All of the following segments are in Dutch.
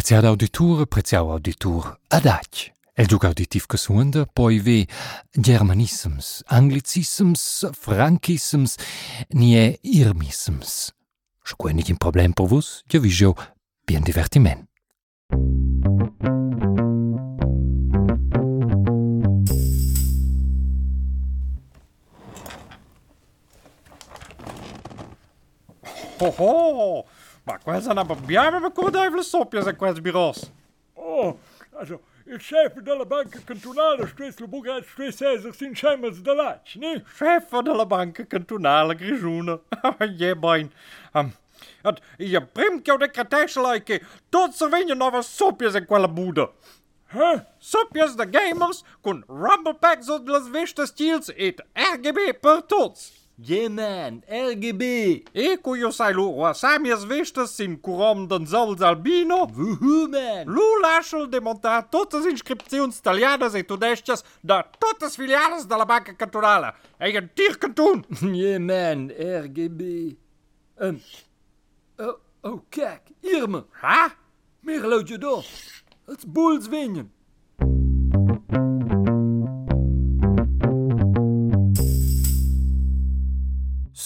Prețea auditur, auditură, auditur, adaci. El duc auditiv căsuândă, poi ve germanissims, anglicisms, francisms, nie irmissims. Și cu nici problem po vus, eu vijo bien divertiment. Hoho! ho! Maar zijn aber bien met koorduivelen sopjes en quels bureaus. Oh, also, il chef della banca cantonale stress lo bugat stress eser sin schemmels de lac, ne? Chef de la banca cantonale Grigione. Je boin. Um, het, je primt jou de kratijselijke. Tot ze winnen nog sopjes en quelle boede. Huh? Sopjes de gamers con rumble packs op las vistas steels et RGB per tots. Yeah, man, RGB. E cu io sai lu, wa samias vistas sin curom den sols albino. Woohoo, man. Lu lascial demontar totes inscripzions italianas e tudescias da filiales de la banca cantonale. E un tir canton. Yeah, man, RGB. Um, oh, oh, kijk, Irme. Ha? Luid je door. Het is boels winnen.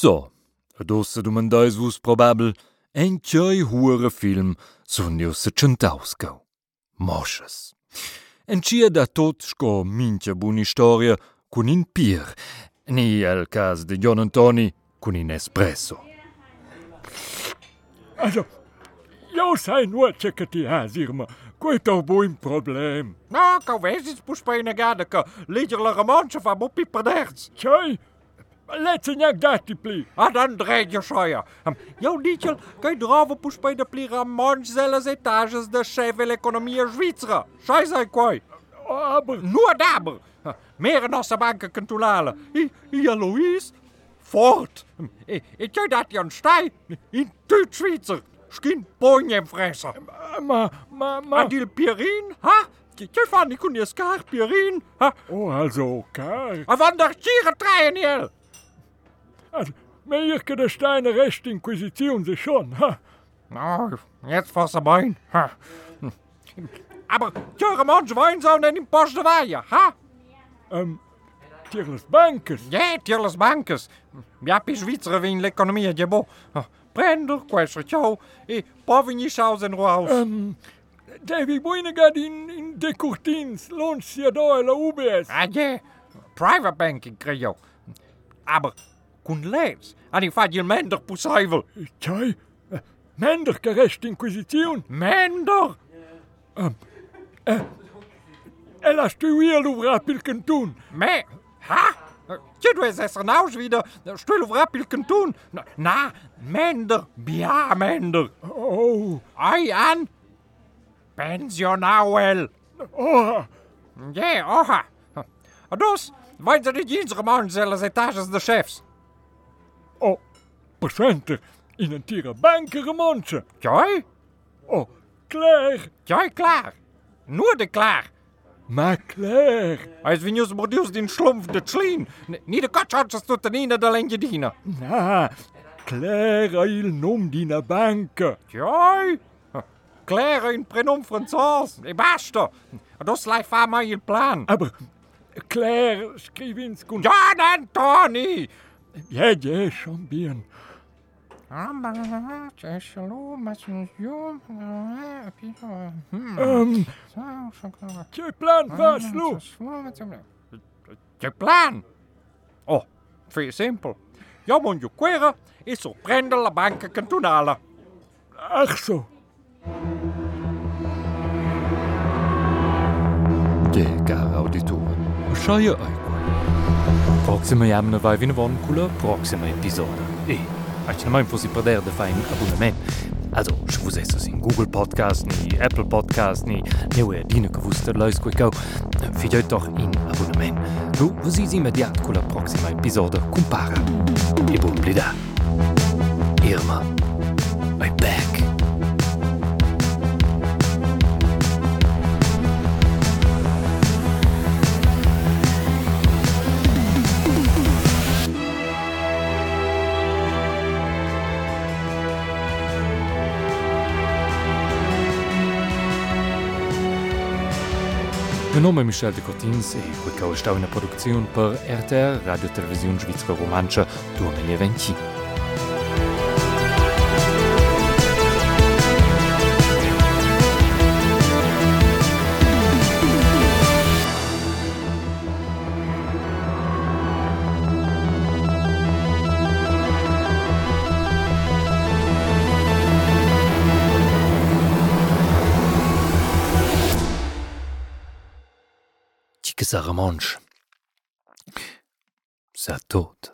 So, dosse du man deis vus probabel entjoi hure film sun jusse centausgau. Mosches. Enchia da tot sco mincha bun historia cun in pier, ni el cas de John Antoni cun in espresso. Also, eu sai nu ce că ti has, Irma. Cu e tău bun problem. No, că vezi, îți pus pe inegada că legea la romanță fa bupi perderți. Ce-i? Let's niet dati pli. Ah, dan dreig je scheuer. Um, jo dietjel, kai drava pus pe de pli romanche zelles etages de chef de l'economie Zwitsera. Scheiße, quai. Aber, Nur daber. Meer nossa banca cantonale. I, i Alois. Fort. E, e tjoi dat jan stai. In tuut Zwitser. Skin ponjem fressen. ma, ma, ma. Adil Pierin, ha? Van je skaar Pierin, ha? Oh, also, okay. En van der Tiere treien que de Steine Recht Inquisition se schon, ha? Nou, jetzt was er mein. Ha. Aber tjoi manche wein zou nen in de waaien, ha? Ähm, Tierles Bankes. Ja, tjolles bankes. Ja, pis Zwitsere wien l'economie je bo. Prender, questo tjou. E povigni saus en roaus. Ähm, David Buinegad in, in de Courtins, Loncia da la UBS. Ah, ja. Private banking creio. Aber, kun lees. En ik vat je minder poesaivel. Tjai, Mender que Recht Inquisition. Minder? Ella stuier l'ouvra pil canton. Me? Ha? Je doet es er nou wieder. Stul of rappelken doen. Na, minder. Ja, minder. Oh, Ai, an. Pensionauel. oh, Ja, oha. Dus, wij zijn de jeansreman zelfs etages de chefs. Oh, presenter in een tira banker manche. Jij? Oh, Claire, Jij klaar. Nur de klaar. ma Claire. Als we nieuws produce den schlumpf de schlien. Niet de katschatjes tot de nina de lentje dienen. Na, Claire il nom d'ina banca. Jij? Claire in prenom Frans. E basta. Dus lijf van mij il plan. Aber Claire schreef ins kun. Ja, dan Tony. Ja, ja, schon bien. Um, je plan was, Lou. Je plan? Oh, veel simpel. Je moet je queren e sorprendere la banca cantonale. Ach zo. Je, cara auditore, schaie euch. Proxima jam va in cu la proxima episoda. E, aici fossi perder de fa abonnement. abonament. Also, ich wusste es in Google Podcast, in Apple Podcast, in neue Dinge gewusst, Leute, quick auch. Für euch doch in Abonnement. Du, was ist immediat con la proxima episode, compara. E buon blida. Irma, I back. Meu nome é Michel de Cortins e recau estou na produção por RTR, Rádio Televisão Svizzera Romancha, 2020. que ça remanche. Ça toute.